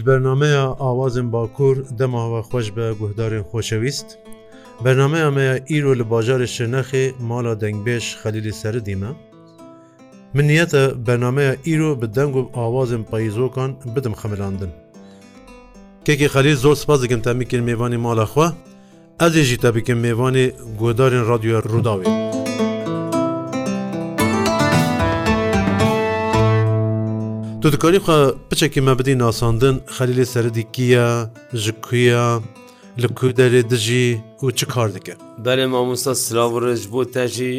ji bernameya awazên bakur demawa xweş be guhdarên xşewîst, Bernameya me ya îro li bajarê şirnexê mala dengbêş xelîlî seridî me. Min niyete bernameya îro bi deng û awazên payîzokan bidim xemilandin. Kekê xelî zor spas dikim temikin mêvanî mala xwe, ez ê jî te bikim mêvanê guhdarên radyoya Rudawê. تو dikarî xwe piçekî me bidî nasandin xelilê seredîkiye ji kuya li ku derê dijî û çi kar dike Belê mamosta silavre ji bo te jî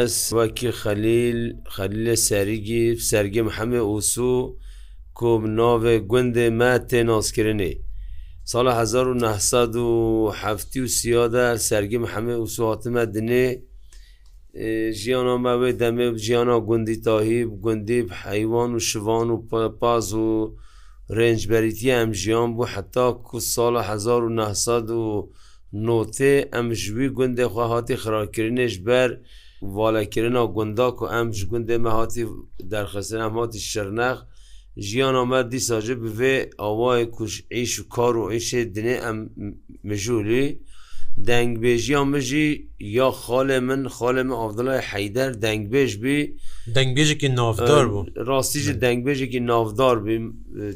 ez wekî xelil xelilê serîgî sergê hemê osû ku navê gundê me tê naskirinê سال 1970 سیاده سرگیم همه اوسواتمه دنه ژیانە ماوێ دەمێ ژیانە گوندی تاهیب گوندی حیوان و شوان و پاز و رنجبەریتی ئەم ژیان بوو حتا کو ساڵە 1990 و نۆتێ ئەم ژوی گوندێ خواهاتی خراکردنێش بەر والەکردنا گونداک و ئەم گوندێ مەهاتی دەرخستن ئەماتی شەرنەخ ژیان ئەمە دیساژ بێ ئەوای کوش عیش و کار و عیشێ دنێ ئەم مژولی و dengbêjiya min jî ya xalê min xalê min avdilay heyder dengbêj bî dengbêjekî navdar bû rastî jî dengbêjekî navdar bî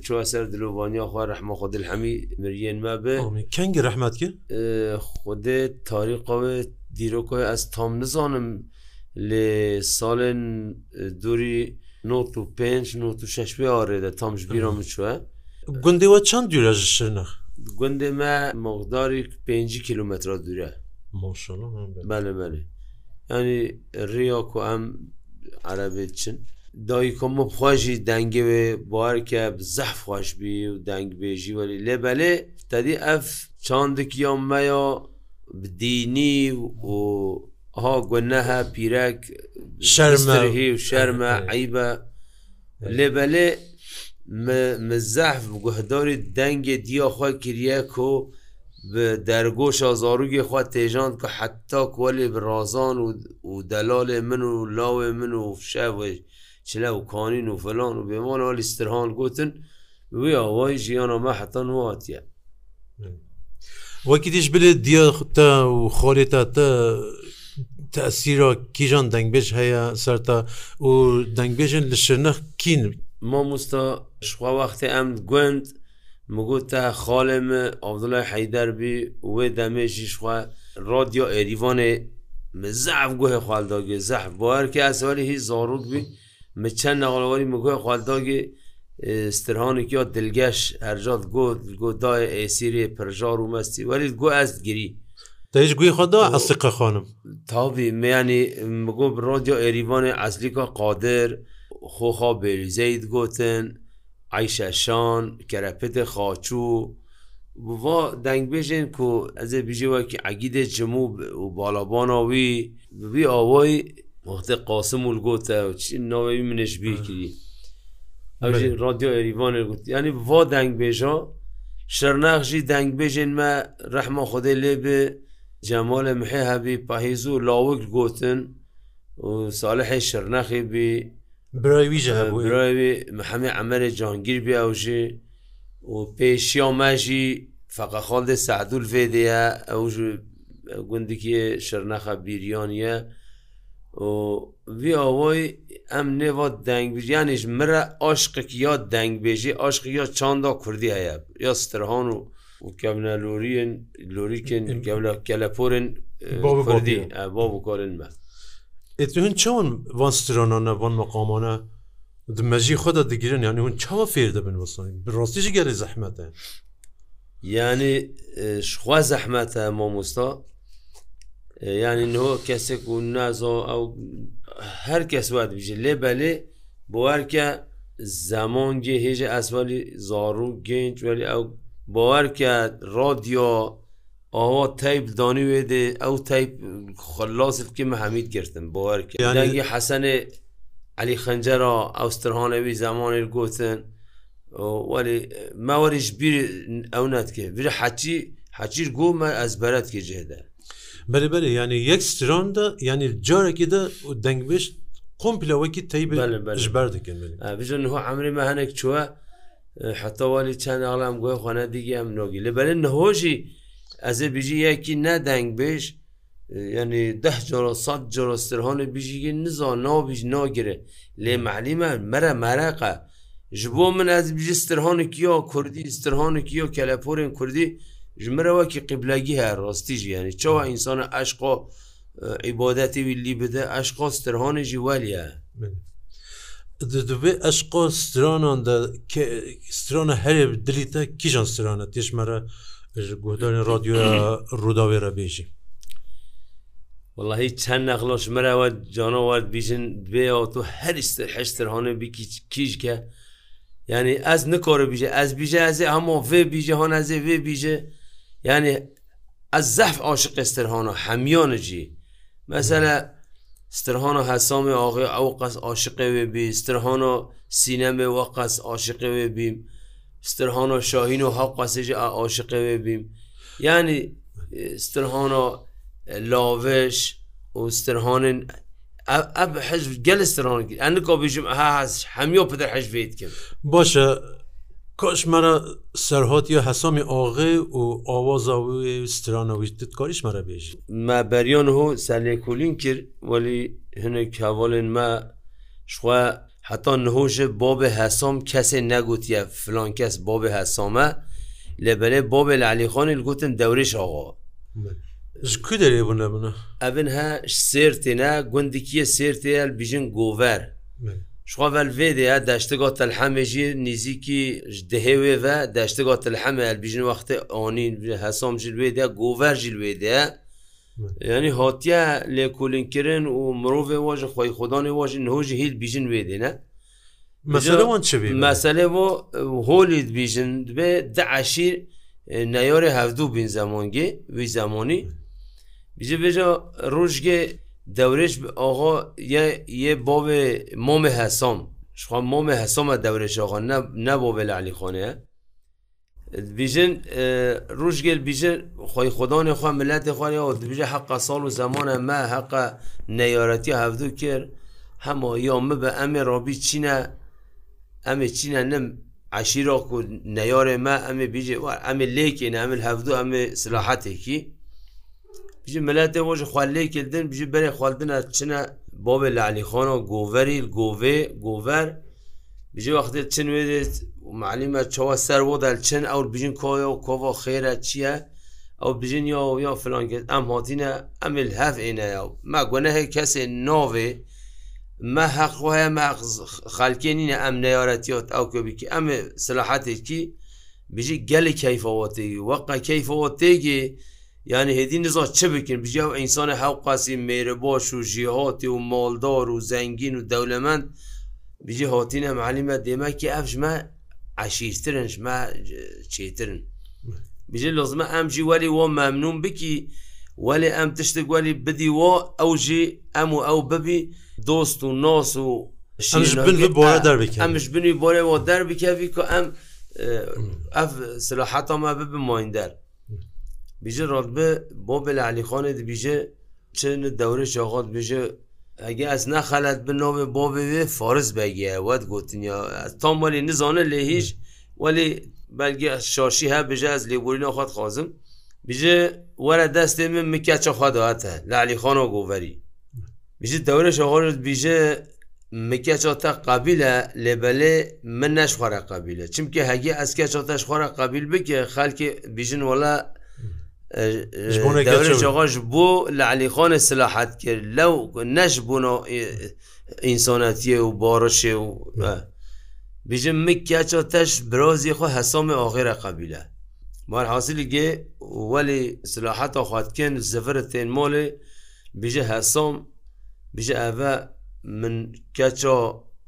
çû ser dilovaniya xwa rehma xdil hemî miriyên me bi kengî rehmet kir Xdê tarîqavê dîroka ez tam nizanim lê salên durî not û pênc not û şeş arê de tam ji bîra min çû gundê we çend dûre ji şirnex گوندێ me مەغداری 5 کیلومترا دوورە بەێ بەێ ینی ڕیا و ئەم عربێت چن دایی کۆمە خۆشی دەنگوێ بارکە زەح خۆشبی و دەنگبێژی وەلی لێ بەلێ تدی ئەف چاندێکیان مەیا بدینی و ها گوەنەها پیرەک شەرمەهی و شەرمە عیبە لێ بەلێ مزەحف گوهداری دەنگێ دیاخوا کریەک و bi dergoşa zarûgê xwa têjan ku heta kolê bi razan û delalê min û lawê min û şev çile û kanîn û filan û bêman alî stirhan gotin wê awayî jiyana me hetan hatiye Wekî tîş bilê diya te û xolê te te tesîra kîjan dengbêj heye ser te û dengbêjin li şirnex kîn مامۆستا شخوا وەختێ ئەم گوند مگوت تا خاڵێمە ئەودڵای حەیدەربی وێ دەمێژی شخوا رادیۆ عێریوانێ مزعف گوێ خالداگێ زەحف بۆ هەرکە ئەسواری هیچ زارود بی من چەند نەغڵەوەری مگوێ خالداگێ استرهانێکی یا دلگەش هەرجات گوت گۆدای ئێسیری پرژار و مەستی وەریت گو ئەست گیری هیچ گوی خدا ئەسیقە خانم تاوی میانی مگو ڕادیۆ عێریوانێ ئەسلیکا قادر و خۆخوا بێریزەیت گوتن ئایشە شان کەرەپتە خاچوو بوا دەنگبێژێن کو ئەزە بژێوەکی ئەگیدە جموو و باڵبانەوی ببی ئەوەی وەختە قاسم و گۆتە ناوەوی منش بیکردی ئەو رادیو عێریبانە گوت ینی وا دەنگبێژە شەرناخژی دەنگبێژێن مە ڕەحمە خودی لێبێ جەمالە محێ هەبی پەهیز و لاوەک گوتن و ساڵحی شەرنەخی بی برایویژە هەبوو براوی محەممە ئەمەرە جانگیر بیاوژێ و پێشیا ماژی فەقەخۆڵدە سعدول فێدەیە ئەو گوندێکی شەرنەخە بیریانە وی ئەوەی ئەم نێوە دەنگبیریانیش مرە عاشقێک یا دەنگبێژی عاشقی یا چاندا کوردی هەیە یا سترهان و کەونە لۆریین لۆریکن کەولە کەلەپۆرن کوردی بۆ بکارن مە ئێتون چۆن وانسترۆنانە بۆن مەقامانە دمەژی خۆدا دەگیرن یانی هون چاوە فێر دەبن وەسانی ڕاستیش گەری زەحمەتە یعنی شخوا زەحمەتە مامۆستا ینی نۆ کەسێک و نازۆ ئەو هەر کەس وات بژێ لێ بەلێ بۆوارکە زەمانگە هێژە ئەسوالی زار و گەنج وەلی ئەو باوەرکە ڕادیۆ ئەوە تایب دانی وێدێ ئەو تایب خلاصکیمە هەمید گرتم بۆوەرکردی حەسەنێ علی خەنجەرە ئەوسترهانەوی زمانی گوتن وەلی ماوەریش بیر ئەو ناتکە بیر حەچی حەچیر گۆمە ئەزبەرەت کە جێدا بەرەبەر ینی یەک سترۆندا ینی جارێکیدا و دەنگبشت قمپلەوەکی تەیبش بەردەکەن بژن هۆ ئەمریمە هەنێک چووە حتەوالی چەند ئاڵام گوێ خۆنە دیگە ئەم نۆگی لە بەرن نهۆژی ez ê bijî yekî nedeng bêj yanî deh cara sat cara sirhanê bijî niza nabij nagire lê melî me mere mereqe ji bo min ez bijî stirhanekî ya Kurdî stirhanekî ya keleporên Kurdî ji min re wekî qiblegî her rastî jî yanî çawa insana eşqa عیبادەتی ویلی بدە ئەشقا سترهانێ جی وەلیە دەبێ ئەشقا سترانان سترانە هەرێ دلیتە کیژان سترانە تێشمەرە گۆدانی ڕادیۆ ڕووداوێرە بێژی وهی چەند نەخلۆش مرەوە جانەوەات بیژن دوێەوە تۆ هەریستر هەشتر هاە بیکی کیژکە ینی ئەس نکۆرە بیژە ئەس بیژە ئەزێ هەمە vê بیژە هاان ئەزێ vê بیژە ینی ئەس زەف عاشقستر هاە هەمیانەجی مەسەە سترهاە هەسامی ئاغێ ئەو قەس عاشقێ وێ بی سترهاە سینەمێ وە قەس عاشقێ وێ بیم. سترهان و شاهین و حق قسیج عاشقه ببیم یعنی سترهان و لاوش و سترهان اب حزب گل سترهان گیر انا که بیشم ها هست همیو پدر حزبیت کم باشه کاش مرا سرهات یا حسام آغه و آواز و سترانویش دید کاریش مرا بیشی ما بریان هو سلیکولین کرد ولی هنه کوالین ما شخواه حتا نهۆژە بابێ هەسام کەسێ نەگوتیە فلان کەس بابێ هەسامە لە بەلێ بابێ لە علیخۆنی گوتن دەوریش ئاغا ku derê bûne bûne Evin he sêrtêne gundikiye sêrteyel bijin gover Şxwavel vê de ye deştiga telhemê jî nîzîkî ji dihêwê ve deştiga telhemê el bijin wextê anîn hesam jil wê de gover jil wê de ینی هااتە لێ کولینکردن و مرۆڤێ واژە خۆی خۆدانی واژین هۆژی هیچ بیژن وێدێنە مەسەوان چ مەسلێ بۆ هۆلیت بیژن بێ داعاشیر نەیۆێ هەفتوو بین زەمۆنگێ وی زەمۆنی بیژە بێژە ڕۆژگێ دەورێش ئاغا یە بۆێ مۆمە هەسام شخوا مۆمە هەسامە دەورێش ئاغا نەبۆ بێ لە علیخۆنەیە بیژن ڕژگەل بیژە خۆی خۆدانی خوا ملەتی خوایەوە دبیژە حقا ساڵ و زمانە مە حقا نەیارەتی هەفتوو کرد هەما یا مبە ئەمێ ڕۆبی چینە ئەمێ چینە نم عشیرۆ و نەیارێ مە ئەمێ بیژێ ئەمێ لێکێن ئەمە هەفتو ئەمێ سلاحاتێکی بژی ملەتی وەژ خوالێکردن بژی بەرێ خواردنە چنە بۆبێ لە علیخۆن و گۆڤری گۆڤێ گۆڤەر بژێ وەختێت چن وێدێت و معلیمە چەوە سەر بۆدال چن ئەو بژین کۆە و کۆڤۆ خێرە چییە؟ ئەو بژین یا و یا فلانکرد ئەم هاتیینە ئەمیل هەف عینەیە و ما گوەنە هەیە کەسێ نۆێ مە حەقۆهەیە خالکێ نینە ئەم نەیارەتیۆت ئەو کۆبیکی ئەمێ سلاحاتێکی بژی گەلی کەیفەوە تێگی وەقع کەیفەوە تێگی یعنی هێدی نزا چه بکن بژی ئەو ئینسانە هەوقاسی مێرە باش و ژیهاتی و مالدار و زەنگین و دەولەمەند بژێ هاتیینە معلیمە دێمەکی ئەفژمە عشیرترن ژمە چێترن بژێ لۆزمە ئەمجی وەلی وە مەمنون بکی وەلی ئەم تشتێک وەلی بدی وە ئەو ژێ ئەم و ئەو ببی دۆست و ناس و ئەمش بنی بۆێ وە دەربکەوی کە ئەم ئەف سلاحەتەمە ببمۆین دەر بیژە ڕۆڵبە بۆ بە لە علیخۆنێ دەبیژە چ دەورە شەغات بژە ئەگە ئەس نەخەلت بنۆێ بۆ بێ فۆرس بەگیە وەت گوتنیا تۆمەلی نزانە لێ هیچ وەلی بەلگە شاشی هە بژە ئەس لێبورینە خۆت خۆزم بژێ وەرە دەستێ من مکچە خوااداتە لە علیخۆنەوە گۆڤەری بژ دەورە شەغۆرت بیژێ مکە چۆتە قابلە لێبەلێ من نەشخوارە قابلە چمکە هەگی ئەسکە چۆتەش خۆرە قابل بکە خەکی بیژن وڵە جۆغەش بۆ لە علیخۆنە سلاحات کرد لەو نەش بوونەوە ئینسانەتیە و بۆڕشێ و بژم مکیاچۆ تەش برۆزی خۆ هەسۆمی ئۆغێرە قەبیلە مار حاصلی گێ وەلی سلاحەتە خواتکن زەفرە تێن مۆلێ بژە هەسۆم بژە ئەە من کەچۆ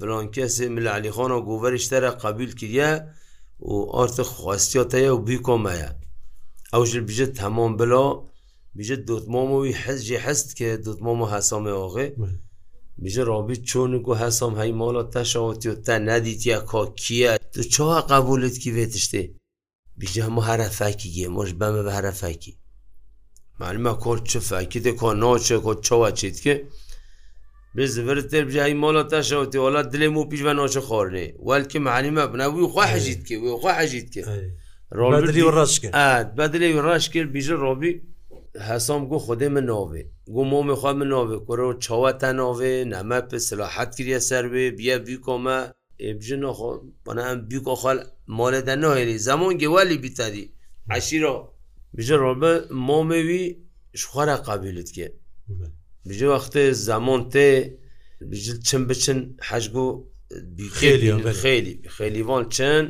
بلان کەسی من لە علیخۆنە گوڤەرشتەرە قەبیل کردە و ئارتە خواستیۆتەیە و بیکۆمەیە ئەوش بژێت هەمۆم بلۆ بژێت دوتمۆمەوی حەزجی هەست کە دوتمۆمە هەسامێوەغێ بژە ڕابی چۆنک و هەسام هەیماڵە تەشەوەتیۆ تا نادیتیا کاکیە تو چۆها قبولت کی بێتشتێ بژە هەموو هەرەفاکی گێ مۆش بەمە بە هەرەفاکی معلومە کۆ چ فاکی دێ کۆ ناچە کۆ چۆوە چیت کە بزرتر بجای مالا تشوتی ولا دلمو پیش و ناچه خورنه ولکه معلمه بنوی خواه حجید که وی خواه حجید که ڕۆژری ڕش بەدلێ ڕش کرد بیژە ڕۆبی حسام گو خودێ من ناوێ گو مۆمی خوا من ناوێ کوۆ چاوەتە ناوێ نەمە پ سلاحت کردە سەروێ بیە بیکۆمە ئێبژن بەەم بیکۆخال مالەدە ناێری زەمان گێوالی بیتادی عشیرۆ بیژە ڕۆبە مۆمەوی شخواە قابلت کێ بیژە وەختێ زەمان تێ بیژل چم بچن حەشگو خێلی خێلی خێلیوان چند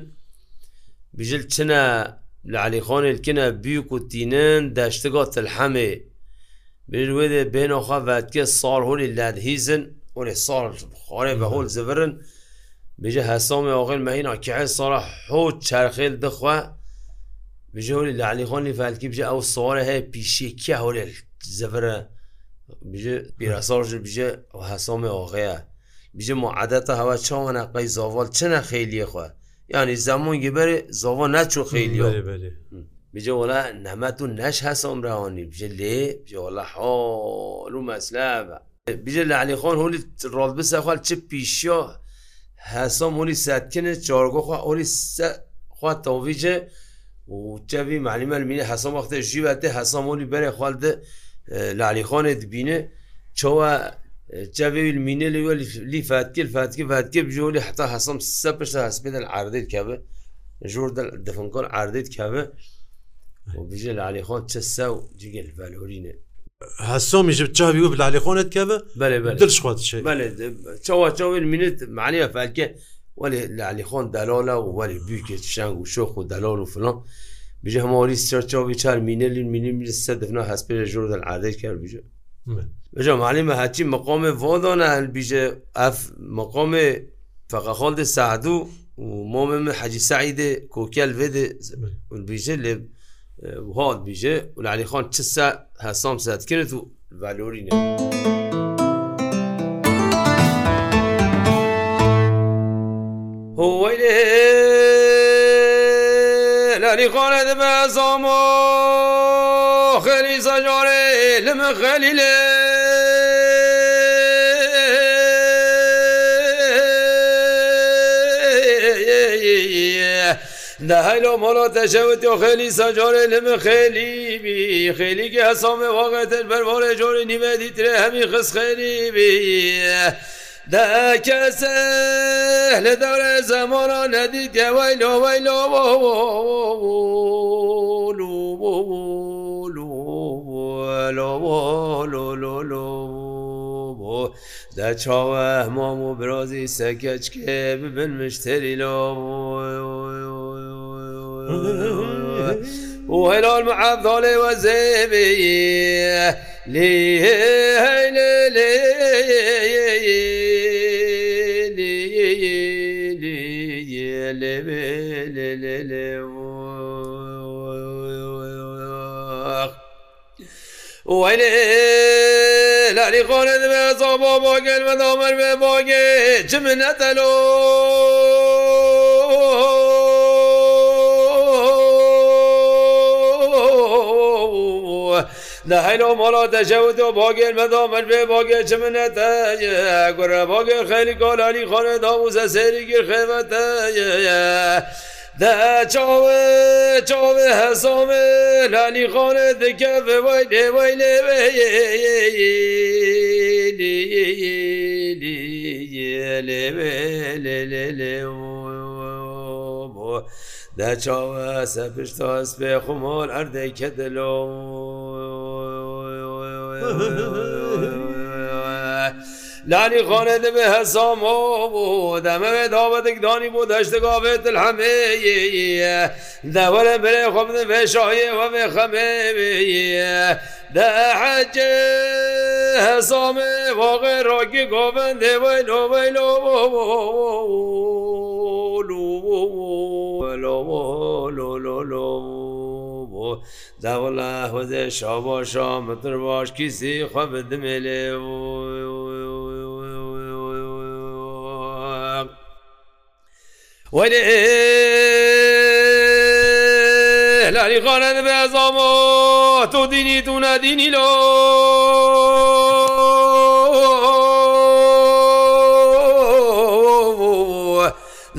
بژل چنە لە علیخۆنێککە بیک و تینەن دەشتگا تلحەمێ بێ بێنۆخوا بەکە ساڵ هۆلی لادهیزن ئۆێ ساڵ خۆێ بە هۆل زبرن بژە هەسامی ئۆغل مەینا کە ساڵە حۆ چرخێل دخوا بژە هۆلی لە علیخۆنی فالکی بژە ئەو ساڵە هەیە پیشێکی هۆلێ زەفرە بیراساژ بژە هەسامی ئۆغەیە بژە مععادەتە هەوا چاوانە قەی زاڤال چنە خەیلیەخوا yani zamon gibi zava ne çok xeyliyor بيجي ولا نعمات الناش هسا عمراني بيجي ليه بيجي ولا حول ومسلابة بيجي لعلي خان هولي راد بس أخوال چه بيشيا هسام هولي ساتكنه چارگو خواه هولي سات خواه تاویجه و چوی معلمه المینه حسام وقت جیبته حسام هولي بره خوال ده لعلي خان دبینه چوه جابي المينا اللي هو اللي فاتك الفاتك فاتك بجولي حتى حصم سبش حسبنا العارضيت كابه جور دفن كون عارضيت كابه وبيجي علي خون تساو جيجي الفالورينا هسوم يجب تشافي وبل علي خونت كابه بلا بلا درش خوات شيء بلا تشوا تشوا المينت معناها فاتك ولا علي خون دالولا ولا بيك شانغ وشوخ ودالول وفلان بيجي هموري سيرتشوفي تشار مينا اللي المينا اللي استدفنا حسبنا جور العارضيت كابه بيجي بجا معلم هرچی مقام وادانه هل بیشه اف مقام فقط خالد سعدو و مامم حجی سعید کوکل وده بیشه لب هاد بیشه و علی خان چه سا حسام سد کرد و ولوری نه لری خانه به زامو خلی زجاره لم خلیله نهلو مولات شوت و خیلی سجار لم خیلی بی خیلی که حسام واقعت برمار جور نیمه دیتره همی خس خیلی بی ده کس اهل دور زمان ندید که ویلو ویلو دەچاوە هەمام و برازی سەکەچکێ ببن مشتری لام وهلال معەبداڵێ وەزێبێ لێ لێ لێ ويلي لەری خۆرە دەبێ زۆبۆ بۆگەن بە دامەر بێ بۆگێ چ منەتەلۆ نەهلۆ مڵا دەژەوت و باگێن مەدامەر بێ باگێ چ منەتە گورە باگێ خەلی کۆلانی خۆرە داوزە سێری گر خێمەتە دەچاوێچاوێ هەزامێ لەنیخانە دکە بەوای لێوای لێوێ لێوێ لێ لێ لێ بۆ دەچاوە سەپشتاس پێ خمۆل ئەردەکە دلۆ لانی خانه ده به حسام ها بود همه به دابت دانی بود هشتگاه به تلحمه دول بره خبن به شایه و به خمه بیه ده حج حسام واقع راگی گوبنده ویلو ویلو ویلو داوەڵە هۆزێ شاوباشە متر باش کیسی خوا بدمێلێ وەێ لاری خانە بێ ئەزامۆ تۆ دینی تو نەدینی لۆ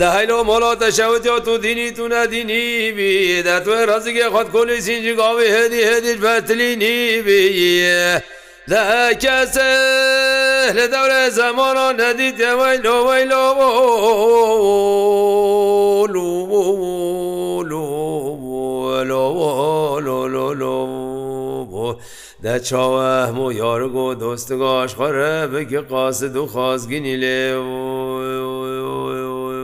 دهلو مولات شوت یا تو دینی تو ندینی بی در تو رزق خود کلی سینجی گاوی هدی هدی فتلینی بی ده کس اهل دور زمان ندید ویلو ویلو لو لو لو لو لو ده چاوه مو یارگو دوستگاش خره بگه قاصد و خازگینی لیو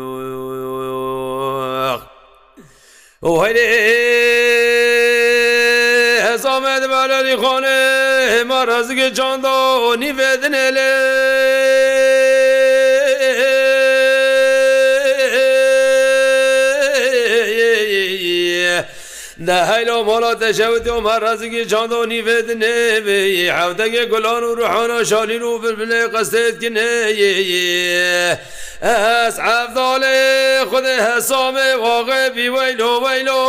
ئەزامەد بەلەری خۆنێ ئێمە ڕزگە جاندا نیڤێدنێ لێ هەیلۆ مۆڵاتە شەوتی ئۆمە ڕازگی چاندۆنی بێدنێ عودەگە گولان و روحانە شالین و ببلێ قەستێتکە نەیە ez evdalê xudê hesamê vaxe bî weylo weylo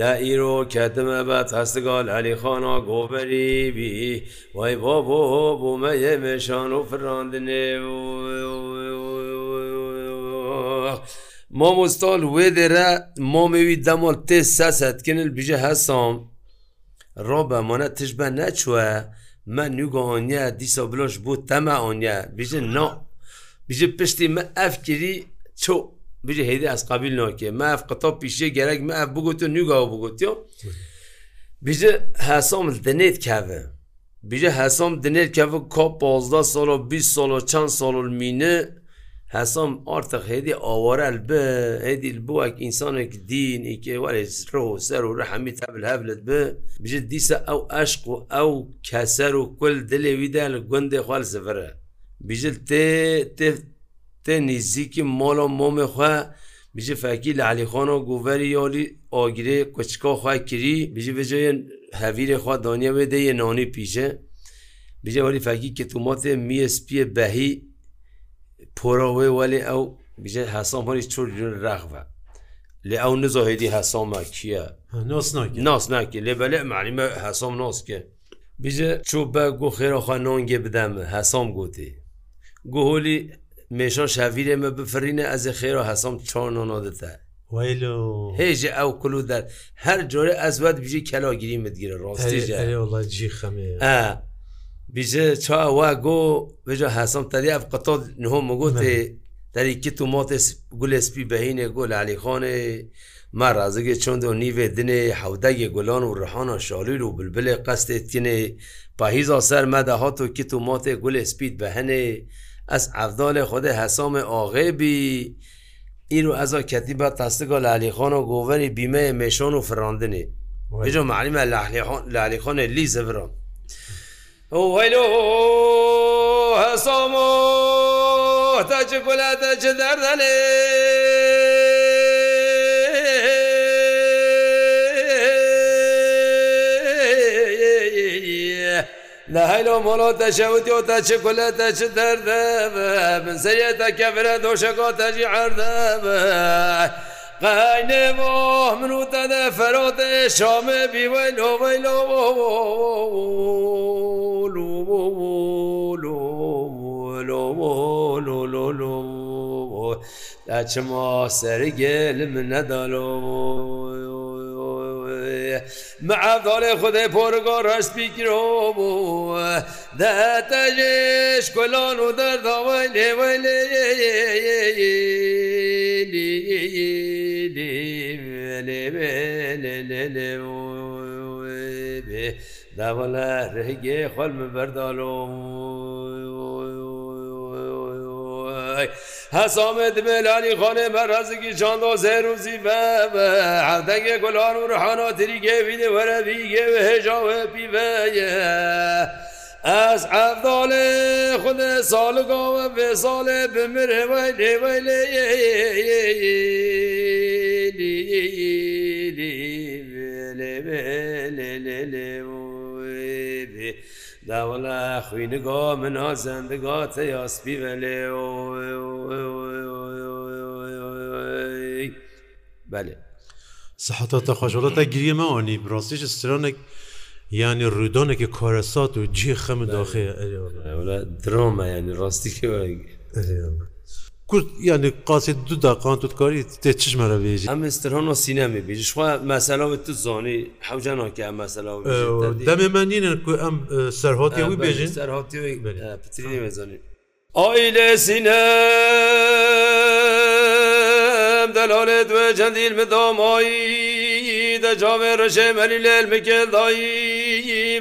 ده ایرو کتمه به تستگال علی خانا گوبری بی وای بابا بومه یه مشان و فراندنه مامۆستال وێ دێرە مامێوی دەمال تێ سەسەتکنل بژە هەسام ڕۆبەمانە تشبە نەچوە مە نوگۆنیە دیسە بلۆش بوو تەمەۆنیە بژن نۆ بژ پشتی مە ئەف کردی چۆ بژە هەیدی ئەس قابل نۆکێ مەف قەتۆ پیشێ گەرەک مە ئەف بگوت و نوگاو بگوتیۆ بژە هەسۆم دنێت کاوە بژە هەسۆم دنێت کەە کۆ 15 سۆلۆ 20 سۆلۆ چەند سۆلمینە حسام artık hedi awarel bi hedi bu ek insanek din ike wale roh ser û rehemî tebil hevlet bi bi dîsa ew eşq û ew keser û kul dilê wî de li gundê xwal zivire Bijil tê tê tê nîzîkî mala momê xwe bijî fekî li Elîxana goverî yalî agirê koçika xwe kirî bijî vijeyên hevîrê xwa daniya wê de ye nanî pîje Bijê walî fekî ketûmatê miyê spiyê behî پۆرەوەی وەێ ئەو بژێت هەسەمەری چور ڕغە لێ ئەو نزۆهێدی هەسەما کیە ناسناکی لێ بەلێ معلیمە هەسەم ناسکە بژێ چوو بە گو خێرەخوا نۆنگێ بدەمە هەسەم گوتی گوهۆلی مێشان شاویرێمە بفرینە ئەزە خێرە هەسەم چۆن نۆدەتە هێژە ئەو کلو دەر هەر جۆرە ئەزوات بژی کەلاگیری مدگیرە ڕاستی bize ça wa go veja hasam taraf qata nho mogote tarîki tu motes gulespî behîne gol Alixanê ma razige çond nîvê dinê hewdegê gulan û rihana şalîl û bilbilê qestêtkinê pahîza ser me de hato ki tu matê gulespîd behenê ez evdalê xwedê hesamê axêbî îro eza ketîba testigal Alixan û goverî bîmeyê mêşan û firandinê Veca malîme Alixanê lî zeviran ويلو صومو تجكلات جدرني لهلو مولو تشوتي وتشكلات جدرذب من سيئة كفرة دوشكو تجي عرذب قاینه و منوت ده فراد شام بی ویلو ویلو لو لا چما سرگل من ندالو معدال خود پرگار هست بیگیرو بو ده تجش کلان و در داولی ولی داولا رهگی خلم بردالو هەسامت بێلانی خۆێ بەڕازێکی چند زێروزی بە عدەگە گولان و ڕحانا تریگەبیێ وەرەبیگە هێژاوێ پیبەیە. Ez evdalê xudê salga we vêzalê bimirê we lêweylê lê lê lê lê lê بێ داوەە خوینگا منە زەندگاتە یاسپی بەلێ بەێ سەحەتە خۆشڵەتە گریمەوەنی بڕاستیش سترانێک ینی ڕوودانێکی کارەسات و جێ خەمە داخێ درۆمە ینی ڕاستی Kurd yani qaset du da kan tutkarî te çiş me vêjî Em istirhana sinemê bêjî xwa meselavê tu zanî hewca nake em mesela Demê men yînin ku em serhatiya wî bêjin serhatiye pitrînê mezanî Aile sinem delalet ve cendil mi damayî de cavê reşe melî lel mikel dayî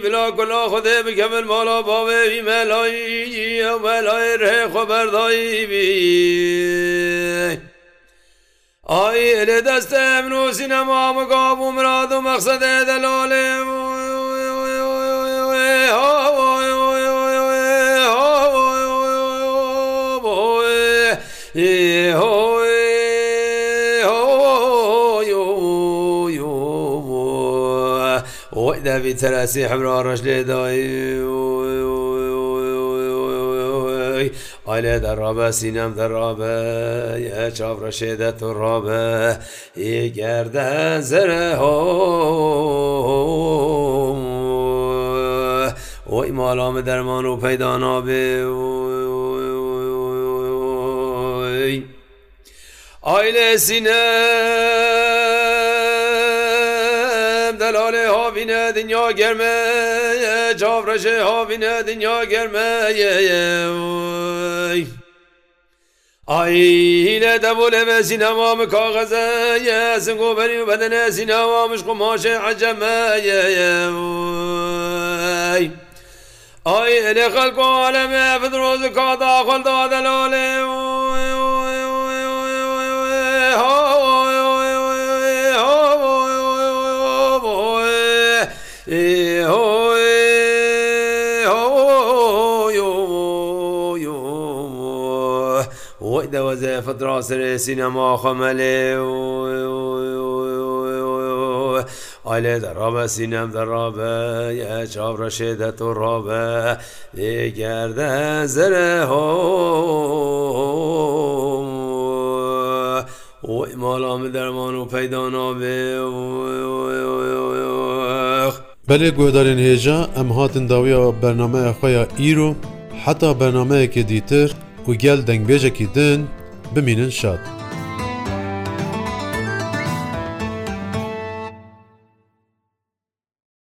بلا کلا خود بکمل مالا باوی ملایی و ملای ره خبردایی بی آی ال دست امنو سینما مقاب و مراد و مقصد دلال آی ئەوی تەراسی حمرا ڕژ لێدای ئالێ دەڕابە سینەم دەڕابە چاڕەشێدە تو ڕابە ئێگەردە زرە هۆ وی مالام درمان و پیدا نابه آیل سینه delale havine dünya germeye Cavreje havine dünya germeye Ay hile devole ve sinemamı kağızeye Sin goberi bedene sinemamış kumaşe acemeye Ay ele halko aleme fidrozu kada kulda delale وەی دەوەزێ فدراسرێ سینەما خەمەلێ ئالێ دەڕابە سینەم دەڕابە یە چاڕەشێ دە تۆ ڕابە لێگەردە زرە هۆ وەی ماڵام دەرمان و پەیدا نابێ بەلێ گوێدارێن هێژە ئەم هاتن داویەوە بەرنمەیە خۆیان ئیرۆ حتا بەرنمەیەکی دیتر و گەل دەنگبێژێکی دن بمینن شاد.